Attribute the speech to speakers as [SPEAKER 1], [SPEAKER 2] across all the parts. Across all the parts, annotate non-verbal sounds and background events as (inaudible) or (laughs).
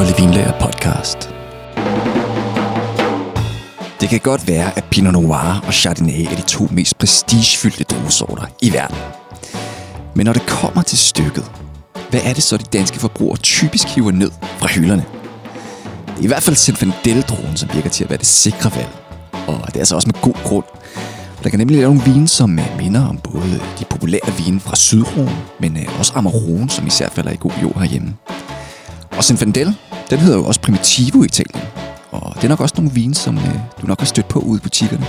[SPEAKER 1] Kolde Vinlager podcast. Det kan godt være, at Pinot Noir og Chardonnay er de to mest prestigefyldte druesorter i verden. Men når det kommer til stykket, hvad er det så, de danske forbrugere typisk hiver ned fra hylderne? Det er i hvert fald Zinfandel-druen, som virker til at være det sikre valg. Og det er altså også med god grund. Der kan nemlig lave nogle vine, som øh, minder om både de populære vine fra Sydrone, men øh, også Amarone, som især falder i god jord herhjemme. Og Zinfandel, den hedder jo også Primitivo i Italien. Og det er nok også nogle vine, som øh, du nok har stødt på ude i butikkerne.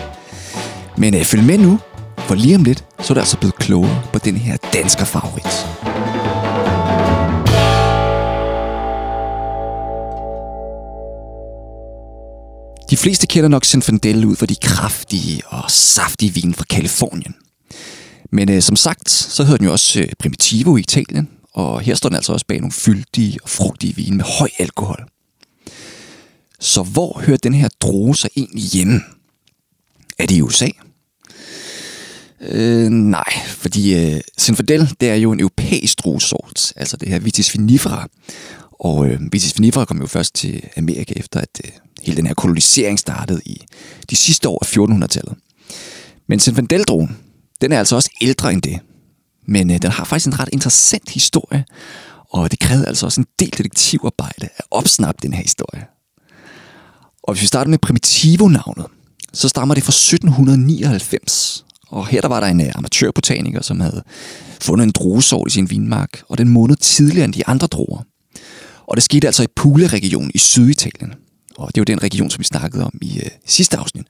[SPEAKER 1] Men øh, følg med nu, for lige om lidt, så er der altså blevet klogere på den her dansker favorit. De fleste kender nok Zinfandel ud for de kraftige og saftige vine fra Kalifornien. Men øh, som sagt, så hedder den jo også øh, Primitivo i Italien, og her står den altså også bag nogle fyldige og frugtige vine med høj alkohol. Så hvor hører den her droge sig egentlig hjemme? Er det i USA? Øh, nej, fordi øh, Sinfadel, det er jo en europæisk druesort, altså det her Vitis vinifera. Og øh, Vitis vinifera kom jo først til Amerika efter, at øh, hele den her kolonisering startede i de sidste år af 1400-tallet. Men Sinfandel-druen, den er altså også ældre end det. Men øh, den har faktisk en ret interessant historie, og det krævede altså også en del detektivarbejde at opsnappe den her historie. Og hvis vi starter med Primitivo-navnet, så stammer det fra 1799. Og her der var der en uh, amatørbotaniker, som havde fundet en druesort i sin vinmark, og den måned tidligere end de andre druer. Og det skete altså i Puglia-regionen i Syditalien. Og det er jo den region, som vi snakkede om i uh, sidste afsnit.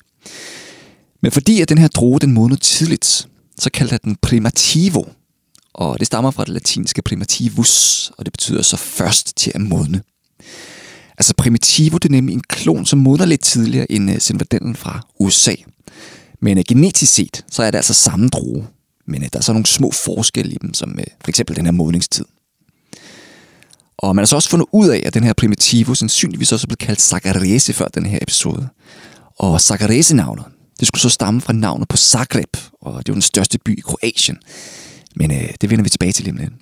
[SPEAKER 1] Men fordi at den her droge den måned tidligt, så kaldte den Primitivo. Og det stammer fra det latinske primitivus, og det betyder så først til at modne. Altså Primitivo, det er nemlig en klon, som modner lidt tidligere end øh, uh, Zinfandelen fra USA. Men uh, genetisk set, så er det altså samme droge. Men uh, der er så nogle små forskelle i dem, som uh, for eksempel den her modningstid. Og man har så også fundet ud af, at den her Primitivo sandsynligvis også er blevet kaldt Sagarese før den her episode. Og Sagarese-navnet, det skulle så stamme fra navnet på Zagreb, og det er den største by i Kroatien. Men øh, det vender vi tilbage til lige lidt.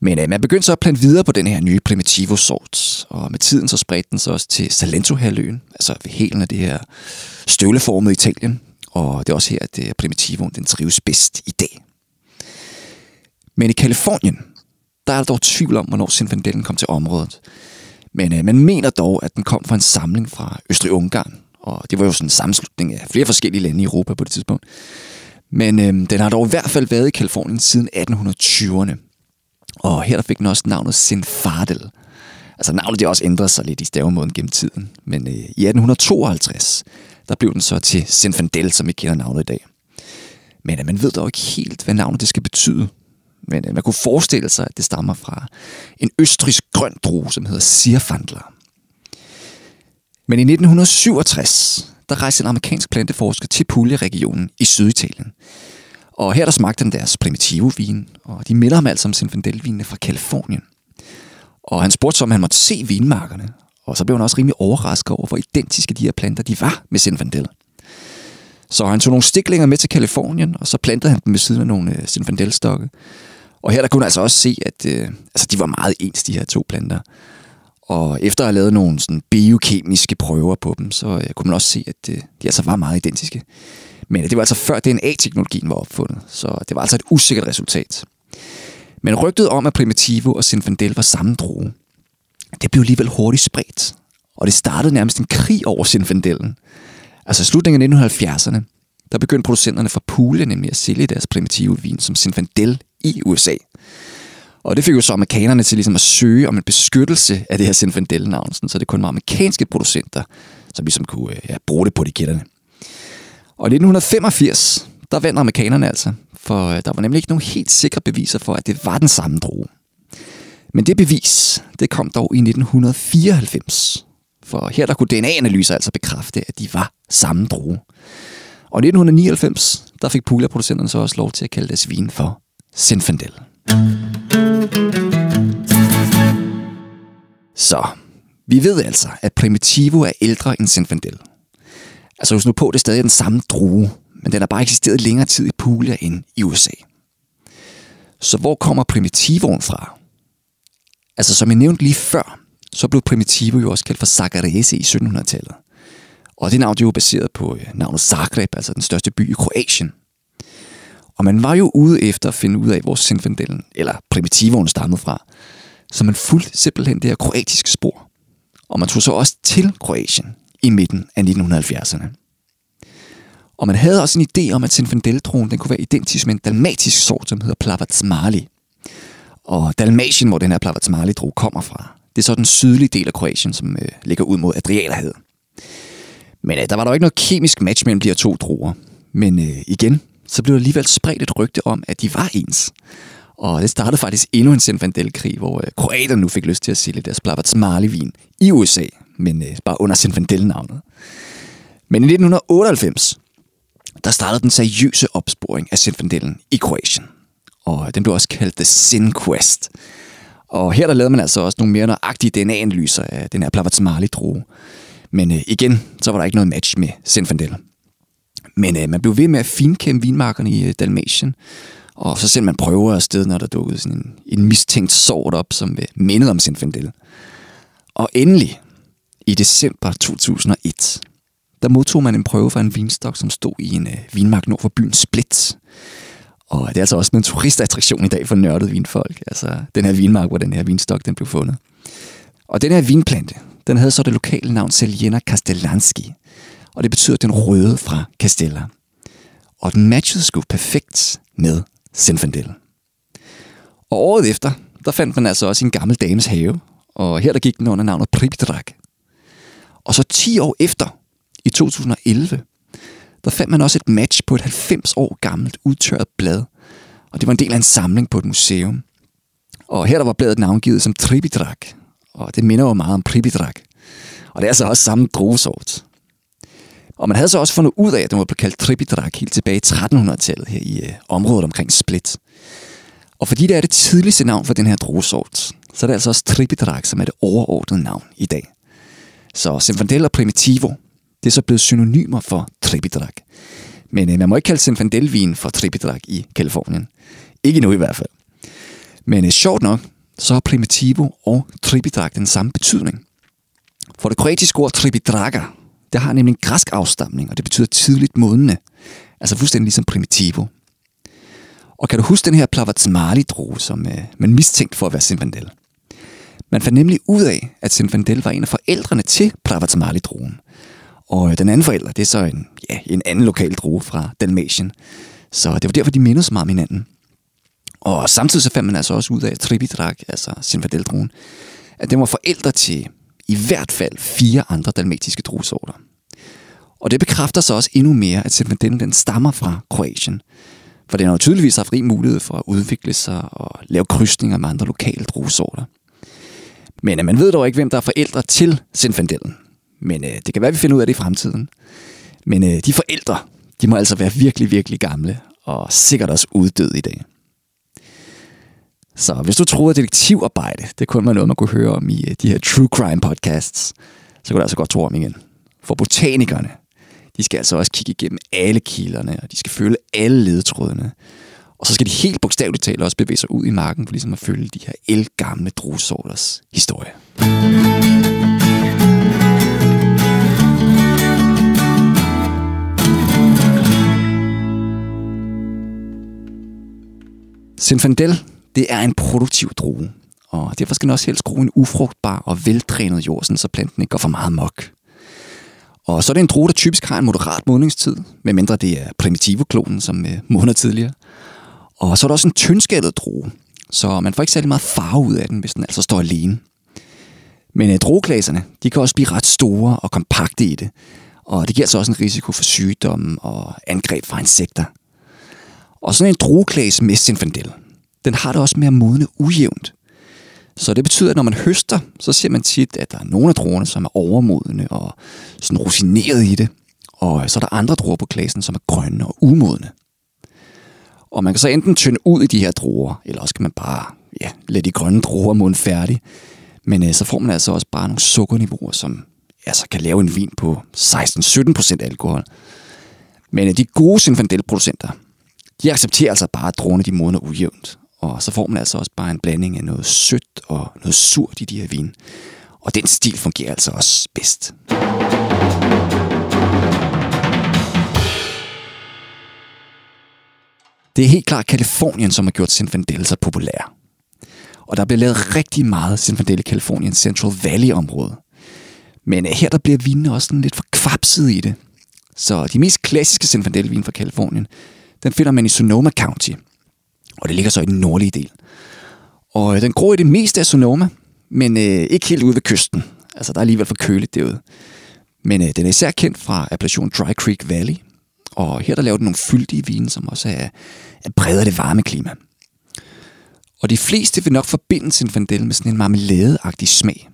[SPEAKER 1] Men øh, man begyndte så at plante videre på den her nye Primitivo-sort, og med tiden så spredte den sig også til Salento-halvøen, altså ved helen af det her støvleformede Italien. Og det er også her, at øh, Primitivoen den trives bedst i dag. Men i Kalifornien, der er der dog tvivl om, hvornår Sinfandelen kom til området. Men øh, man mener dog, at den kom fra en samling fra Østrig-Ungarn, og det var jo sådan en sammenslutning af flere forskellige lande i Europa på det tidspunkt. Men øh, den har dog i hvert fald været i Kalifornien siden 1820'erne. Og her der fik den også navnet Sinfardel. Altså navnet det også ændret sig lidt i stavemåden gennem tiden. Men øh, i 1852, der blev den så til Sinfandel, som vi kender navnet i dag. Men øh, man ved dog ikke helt, hvad navnet det skal betyde. Men øh, man kunne forestille sig, at det stammer fra en østrisk grøn drue, som hedder Sirfandler. Men i 1967, der rejste en amerikansk planteforsker til Puglia-regionen i Syditalien. Og her der smagte han deres Primitivo-vin, og de minder ham altså om Zinfandel-vinene fra Kalifornien. Og han spurgte så, om han måtte se vinmarkerne, og så blev han også rimelig overrasket over, hvor identiske de her planter de var med Zinfandel. Så han tog nogle stiklinger med til Kalifornien, og så plantede han dem ved siden af nogle øh, uh, Zinfandel-stokke. Og her der kunne han altså også se, at øh, altså, de var meget ens, de her to planter. Og efter at have lavet nogle sådan biokemiske prøver på dem, så øh, kunne man også se, at øh, de altså var meget identiske. Men øh, det var altså før DNA-teknologien var opfundet, så det var altså et usikkert resultat. Men rygtet om, at Primitivo og Zinfandel var samme droge, det blev alligevel hurtigt spredt. Og det startede nærmest en krig over Zinfandelen. Altså i slutningen af 1970'erne, der begyndte producenterne fra Pule nemlig at sælge deres primitive vin som Zinfandel i USA. Og det fik jo så amerikanerne til ligesom at søge om en beskyttelse af det her Zinfandel-navn, så det kun var amerikanske producenter, som ligesom kunne øh, ja, bruge det på etiketterne. Og i 1985, der vandt amerikanerne altså, for øh, der var nemlig ikke nogen helt sikre beviser for, at det var den samme droge. Men det bevis, det kom dog i 1994, for her der kunne DNA-analyser altså bekræfte, at de var samme droge. Og i 1999, der fik Pula-producenterne så også lov til at kalde deres vin for Zinfandel. Så, vi ved altså, at Primitivo er ældre end Zinfandel. Altså husk nu på, det er stadig den samme drue, men den har bare eksisteret længere tid i Puglia end i USA. Så hvor kommer primitivoen fra? Altså som jeg nævnte lige før, så blev Primitivo jo også kaldt for Zagrese i 1700-tallet. Og det navn det er jo baseret på øh, navnet Zagreb, altså den største by i Kroatien. Og man var jo ude efter at finde ud af, hvor Sinfandelen eller Primitivoen stammede fra. Så man fulgte simpelthen det her kroatiske spor. Og man tog så også til Kroatien i midten af 1970'erne. Og man havde også en idé om, at Sinfandeltroen den kunne være identisk med en dalmatisk sort, som hedder Plavatsmali. Og Dalmatien, hvor den her Plavatsmali-dro kommer fra, det er så den sydlige del af Kroatien, som øh, ligger ud mod Adriaterhavet. Men øh, der var der jo ikke noget kemisk match mellem de her to druer. Men øh, igen, så blev der alligevel spredt et rygte om, at de var ens. Og det startede faktisk endnu en Zinfandel-krig, hvor øh, kroaterne nu fik lyst til at sælge deres Plavatsmali-vin i USA, men øh, bare under Zinfandel-navnet. Men i 1998, der startede den seriøse opsporing af Zinfandelen i Kroatien. Og den blev også kaldt The Sin Quest. Og her der lavede man altså også nogle mere nøjagtige DNA-analyser af den her Plavatsmali-drue. Men øh, igen, så var der ikke noget match med Zinfandel. Men øh, man blev ved med at finkæmpe vinmarkerne i øh, Dalmatien. Og så sendte man prøver afsted, når der dukkede sådan en, en mistænkt sort op, som øh, mindede om Zinfandel. Og endelig, i december 2001, der modtog man en prøve fra en vinstok, som stod i en øh, vinmark nord for byen Split. Og det er altså også en turistattraktion i dag for nørdede vinfolk. Altså den her vinmark, hvor den her vinstok den blev fundet. Og den her vinplante, den havde så det lokale navn Selena Castellanski. Og det betyder den røde fra Castella. Og den matchede sgu perfekt med Zinfandel. Og året efter, der fandt man altså også en gammel dames have. Og her der gik den under navnet Pripdrak. Og så 10 år efter, i 2011, der fandt man også et match på et 90 år gammelt udtørret blad. Og det var en del af en samling på et museum. Og her der var bladet navngivet som Tripidrak. Og det minder jo meget om Pripidrak. Og det er altså også samme druesort. Og man havde så også fundet ud af, at den var blevet kaldt Tripidrak helt tilbage i 1300-tallet her i øh, området omkring Split. Og fordi det er det tidligste navn for den her druesort, så er det altså også Tripidrak, som er det overordnede navn i dag. Så Zinfandel og Primitivo, det er så blevet synonymer for Tripidrak. Men øh, man må ikke kalde Zinfandel-vin for Tripidrak i Kalifornien. Ikke nu i hvert fald. Men øh, sjovt nok, så har Primitivo og Tripidrak den samme betydning. For det kroatiske ord Tripidraka det har nemlig en græsk afstamning, og det betyder tidligt modne. Altså fuldstændig ligesom Primitivo. Og kan du huske den her Plavatsmali-droge, som øh, man mistænkte for at være Zinfandel? Man fandt nemlig ud af, at Zinfandel var en af forældrene til Plavatsmali-drogen. Og øh, den anden forælder, det er så en, ja, en anden lokal droge fra Dalmatien. Så det var derfor, de mindede så meget om hinanden. Og samtidig så fandt man altså også ud af, at Tribidrak, altså Zinfandel-drogen, at den var forældre til i hvert fald fire andre dalmatiske druesorter. Og det bekræfter så også endnu mere, at Zinfandel den stammer fra Kroatien. For den har jo tydeligvis haft rig mulighed for at udvikle sig og lave krydsninger med andre lokale druesorter. Men øh, man ved dog ikke, hvem der er forældre til Zinfandelen. Men øh, det kan være, at vi finder ud af det i fremtiden. Men øh, de forældre, de må altså være virkelig, virkelig gamle, og sikkert også uddøde i dag. Så hvis du troede, at detektivarbejde, det kun var noget, man kunne høre om i øh, de her true crime podcasts, så kunne du altså godt tro om igen. For botanikerne, de skal altså også kigge igennem alle kilderne, og de skal følge alle ledetrådene. Og så skal de helt bogstaveligt talt også bevæge sig ud i marken, for ligesom at følge de her elgamle druesorters historie. Sinfandel det er en produktiv drue, og derfor skal den også helst gro en ufrugtbar og veldrænet jord, så planten ikke går for meget mok. Og så er det en drue, der typisk har en moderat modningstid, medmindre det er primitivo-klonen, som øh, måneder tidligere. Og så er der også en tyndskældet drue, så man får ikke særlig meget farve ud af den, hvis den altså står alene. Men øh, drueklaserne, de kan også blive ret store og kompakte i det, og det giver altså også en risiko for sygdomme og angreb fra insekter. Og sådan en drueklase med Zinfandel, den har det også med at modne ujævnt. Så det betyder, at når man høster, så ser man tit, at der er nogle af druerne, som er overmodne og sådan rusineret i det. Og så er der andre druer på klassen, som er grønne og umodne. Og man kan så enten tynde ud i de her druer, eller også kan man bare ja, lade de grønne druer modne færdig. Men øh, så får man altså også bare nogle sukkerniveauer, som altså, kan lave en vin på 16-17% alkohol. Men øh, de gode Zinfandel-producenter, de accepterer altså bare, at druerne de modner ujævnt. Og så får man altså også bare en blanding af noget sødt og noget surt i de her vin. Og den stil fungerer altså også bedst. Det er helt klart Kalifornien, som har gjort Zinfandel så populær. Og der bliver lavet rigtig meget Zinfandel i Kaliforniens Central Valley-område. Men øh, her der bliver vinene også sådan lidt for kvapset i det. Så de mest klassiske Zinfandel-vin fra Kalifornien, den finder man i Sonoma County. Og det ligger så i den nordlige del. Og øh, den gror i det meste af Sonoma, men øh, ikke helt ude ved kysten. Altså, der er alligevel for køligt derude. Men øh, den er især kendt fra appellationen Dry Creek Valley. Og her der laver den nogle fyldige vine, som også er, er bredere det varme klima. Og de fleste vil nok forbinde sin fandel med sådan en marmeladeagtig smag.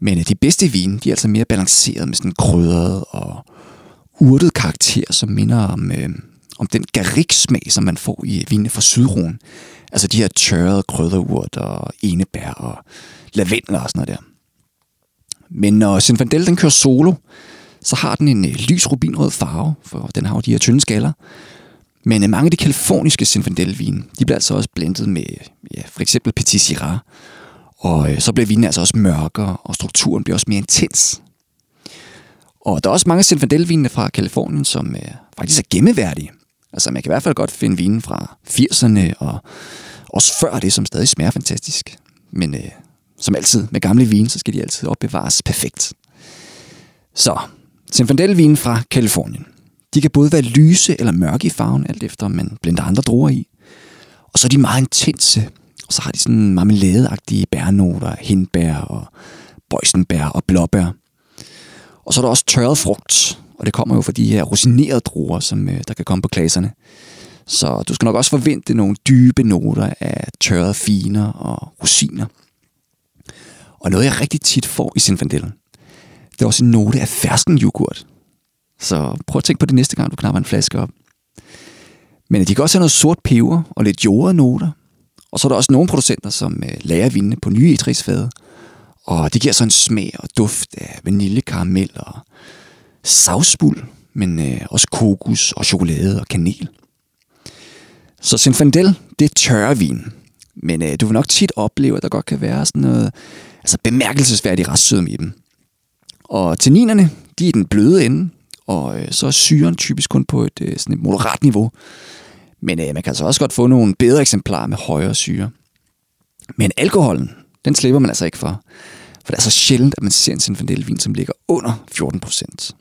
[SPEAKER 1] Men øh, de bedste vine, de er altså mere balanceret med sådan en krydret og urtet karakter, som minder om, øh, om den garriksmag, som man får i vinene fra Sydruen. Altså de her tørrede krydderurt og enebær og lavendel og sådan noget der. Men når Zinfandel den kører solo, så har den en øh, lys rubinrød farve, for den har jo de her tynde skaller. Men øh, mange af de kaliforniske Zinfandel-vine, de bliver altså også blendet med ja, for eksempel Petit Syrah. Og øh, så bliver vinen altså også mørkere, og strukturen bliver også mere intens. Og der er også mange Zinfandel-vinene fra Kalifornien, som øh, faktisk er gemmeværdige. Altså man kan i hvert fald godt finde vinen fra 80'erne og også før det, som stadig smager fantastisk. Men øh, som altid med gamle vin, så skal de altid opbevares perfekt. Så, Zinfandel-vinen fra Kalifornien. De kan både være lyse eller mørke i farven, alt efter om man blender andre druer i. Og så er de meget intense. Og så har de sådan marmeladeagtige bærnoter, hindbær og bøjsenbær og blåbær. Og så er der også tørret frugt, og det kommer jo fra de her rosinerede druer, som øh, der kan komme på klaserne. Så du skal nok også forvente nogle dybe noter af tørrede finer og rosiner. Og noget jeg rigtig tit får i Zinfandel, det er også en note af fersken yoghurt. Så prøv at tænke på det næste gang, du knapper en flaske op. Men de kan også have noget sort peber og lidt jordede noter. Og så er der også nogle producenter, som øh, lager på nye etrigsfade. Og det giver så en smag og duft af vanilje, karamel og savsbul, men øh, også kokos og chokolade og kanel. Så Zinfandel, det er tørre vin. Men øh, du vil nok tit opleve, at der godt kan være sådan noget altså bemærkelsesværdigt restsødme i dem. Og tanninerne, de er i den bløde ende, og øh, så er syren typisk kun på et, øh, sådan et moderat niveau. Men øh, man kan altså også godt få nogle bedre eksemplarer med højere syre. Men alkoholen, den slipper man altså ikke for. For det er så sjældent, at man ser en Zinfandel-vin, som ligger under 14 procent.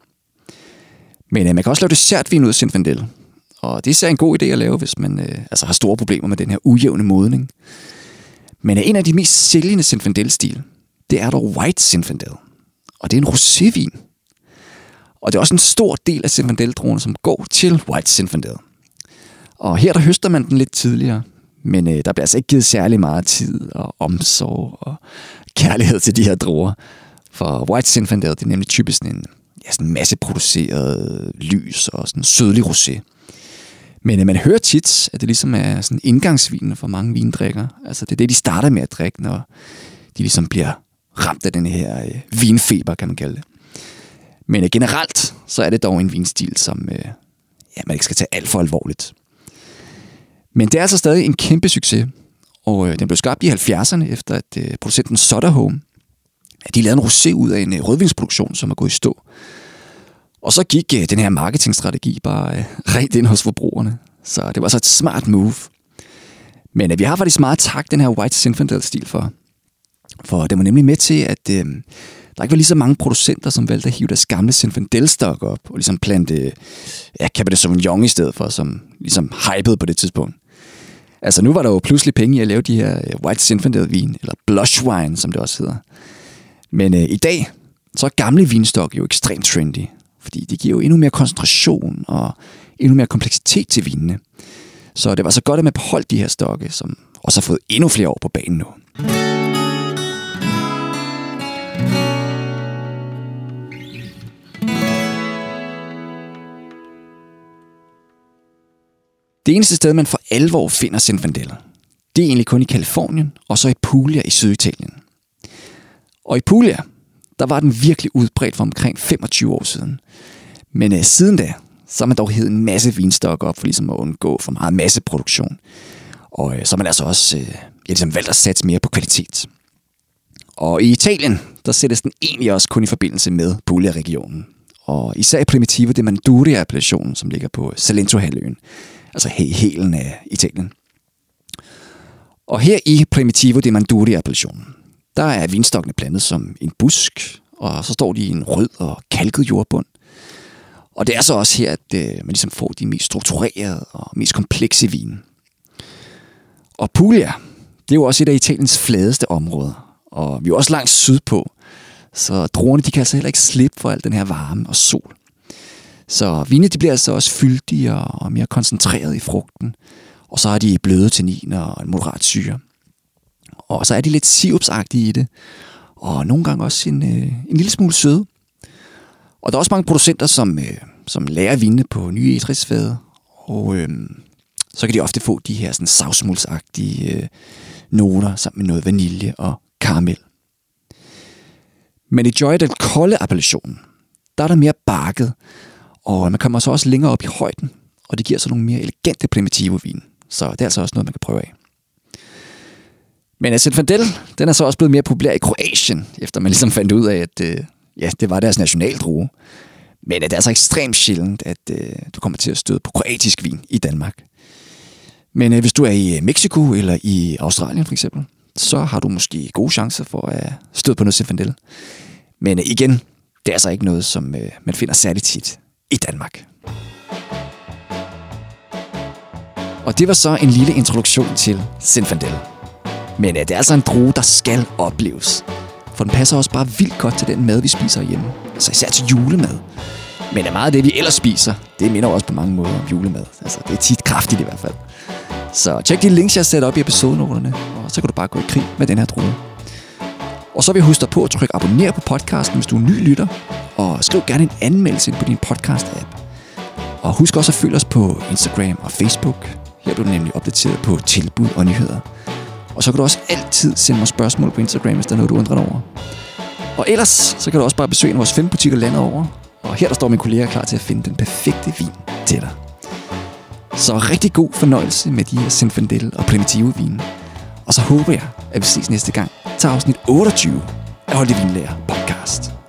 [SPEAKER 1] Men øh, man kan også lave dessertvin ud af Zinfandel. Og det er især en god idé at lave, hvis man øh, altså har store problemer med den her ujævne modning. Men øh, en af de mest sælgende Zinfandel-stil, det er dog White Zinfandel. Og det er en rosévin. Og det er også en stor del af zinfandel som går til White Zinfandel. Og her der høster man den lidt tidligere, men øh, der bliver altså ikke givet særlig meget tid og omsorg og kærlighed til de her druer. For White Zinfandel, det er nemlig typisk en ja, sådan masseproduceret lys og sådan sødlig rosé. Men øh, man hører tit, at det ligesom er sådan indgangsvinen for mange vindrikker. Altså det er det, de starter med at drikke, når de ligesom bliver ramt af den her øh, vinfeber, kan man kalde det. Men øh, generelt, så er det dog en vinstil, som øh, ja, man ikke skal tage alt for alvorligt. Men det er altså stadig en kæmpe succes, og øh, den blev skabt i 70'erne efter at øh, producenten Soderholm, de lavede en rosé ud af en øh, rødvinsproduktion, som er gået i stå. Og så gik øh, den her marketingstrategi bare øh, (laughs) rent ind hos forbrugerne. Så det var så et smart move. Men øh, vi har faktisk meget tak den her White Zinfandel-stil for. For det var nemlig med til, at øh, der ikke var lige så mange producenter, som valgte at hive deres gamle Zinfandel-stok op, og ligesom plante ja, Cabernet Sauvignon i stedet for, som ligesom hypede på det tidspunkt. Altså nu var der jo pludselig penge i at lave de her øh, White Zinfandel-vin, eller Blush Wine, som det også hedder. Men øh, i dag, så er gamle vinstok jo ekstremt trendy, fordi det giver jo endnu mere koncentration og endnu mere kompleksitet til vinene. Så det var så godt, at man beholdt de her stokke, som også har fået endnu flere år på banen nu. Det eneste sted, man for alvor finder Zinfandel, det er egentlig kun i Kalifornien og så i Puglia i Syditalien. Og i Puglia, der var den virkelig udbredt for omkring 25 år siden. Men øh, siden da, så har man dog hævet en masse vinstok op for ligesom at undgå for meget masseproduktion. Og øh, så har man altså også øh, ja, ligesom valgt at satse mere på kvalitet. Og i Italien, der sættes den egentlig også kun i forbindelse med Puglia-regionen. Og især i Primitivo de Manduria-appellationen, som ligger på Salento-halvøen, altså i helen af Italien. Og her i Primitivo de Manduria-appellationen, der er vinstokkene plantet som en busk, og så står de i en rød og kalket jordbund. Og det er så også her, at øh, man ligesom får de mest strukturerede og mest komplekse vine. Og Puglia, det er jo også et af Italiens fladeste områder, og vi er også langt sydpå, så druerne de kan altså heller ikke slippe for al den her varme og sol. Så vinene de bliver altså også fyldigere og mere koncentreret i frugten, og så har de bløde tanniner og en moderat syre. Og så er de lidt sirupsagtige i det, og nogle gange også en, øh, en lille smule søde. Og der er også mange producenter, som, øh, som lærer vinde på nye etrisfade, og øh, så kan de ofte få de her sådan savsmuldsagtige øh, noter sammen med noget vanilje og karamel. Men i Joy den kolde appellation, der er der mere bakket, og man kommer så også længere op i højden, og det giver så nogle mere elegante primitive vin. Så det er altså også noget, man kan prøve af. Men Zinfandel, den er så også blevet mere populær i Kroatien, efter man ligesom fandt ud af, at øh, ja, det var deres nationaldrue. Men det er altså ekstremt sjældent, at øh, du kommer til at støde på kroatisk vin i Danmark. Men øh, hvis du er i øh, Mexico eller i Australien for eksempel, så har du måske gode chancer for at støde på noget Zinfandel. Men øh, igen, det er altså ikke noget, som øh, man finder særligt tit i Danmark. Og det var så en lille introduktion til Zinfandel. Men øh, det er altså en drue, der skal opleves. For den passer også bare vildt godt til den mad, vi spiser hjemme. Altså især til julemad. Men er meget af det, vi ellers spiser, det minder også på mange måder om julemad. Altså det er tit kraftigt i hvert fald. Så tjek de links, jeg har sat op i episodenoterne, og så kan du bare gå i krig med den her drue. Og så vil jeg huske dig på at trykke abonner på podcasten, hvis du er ny lytter, og skriv gerne en anmeldelse på din podcast-app. Og husk også at følge os på Instagram og Facebook. Her bliver du nemlig opdateret på tilbud og nyheder. Og så kan du også altid sende mig spørgsmål på Instagram, hvis der er noget, du undrer dig over. Og ellers, så kan du også bare besøge en af vores fem butikker landet over. Og her der står min kollega klar til at finde den perfekte vin til dig. Så rigtig god fornøjelse med de her Zinfandel og primitive vine. Og så håber jeg, at vi ses næste gang til afsnit 28 af Holde Vinlærer podcast.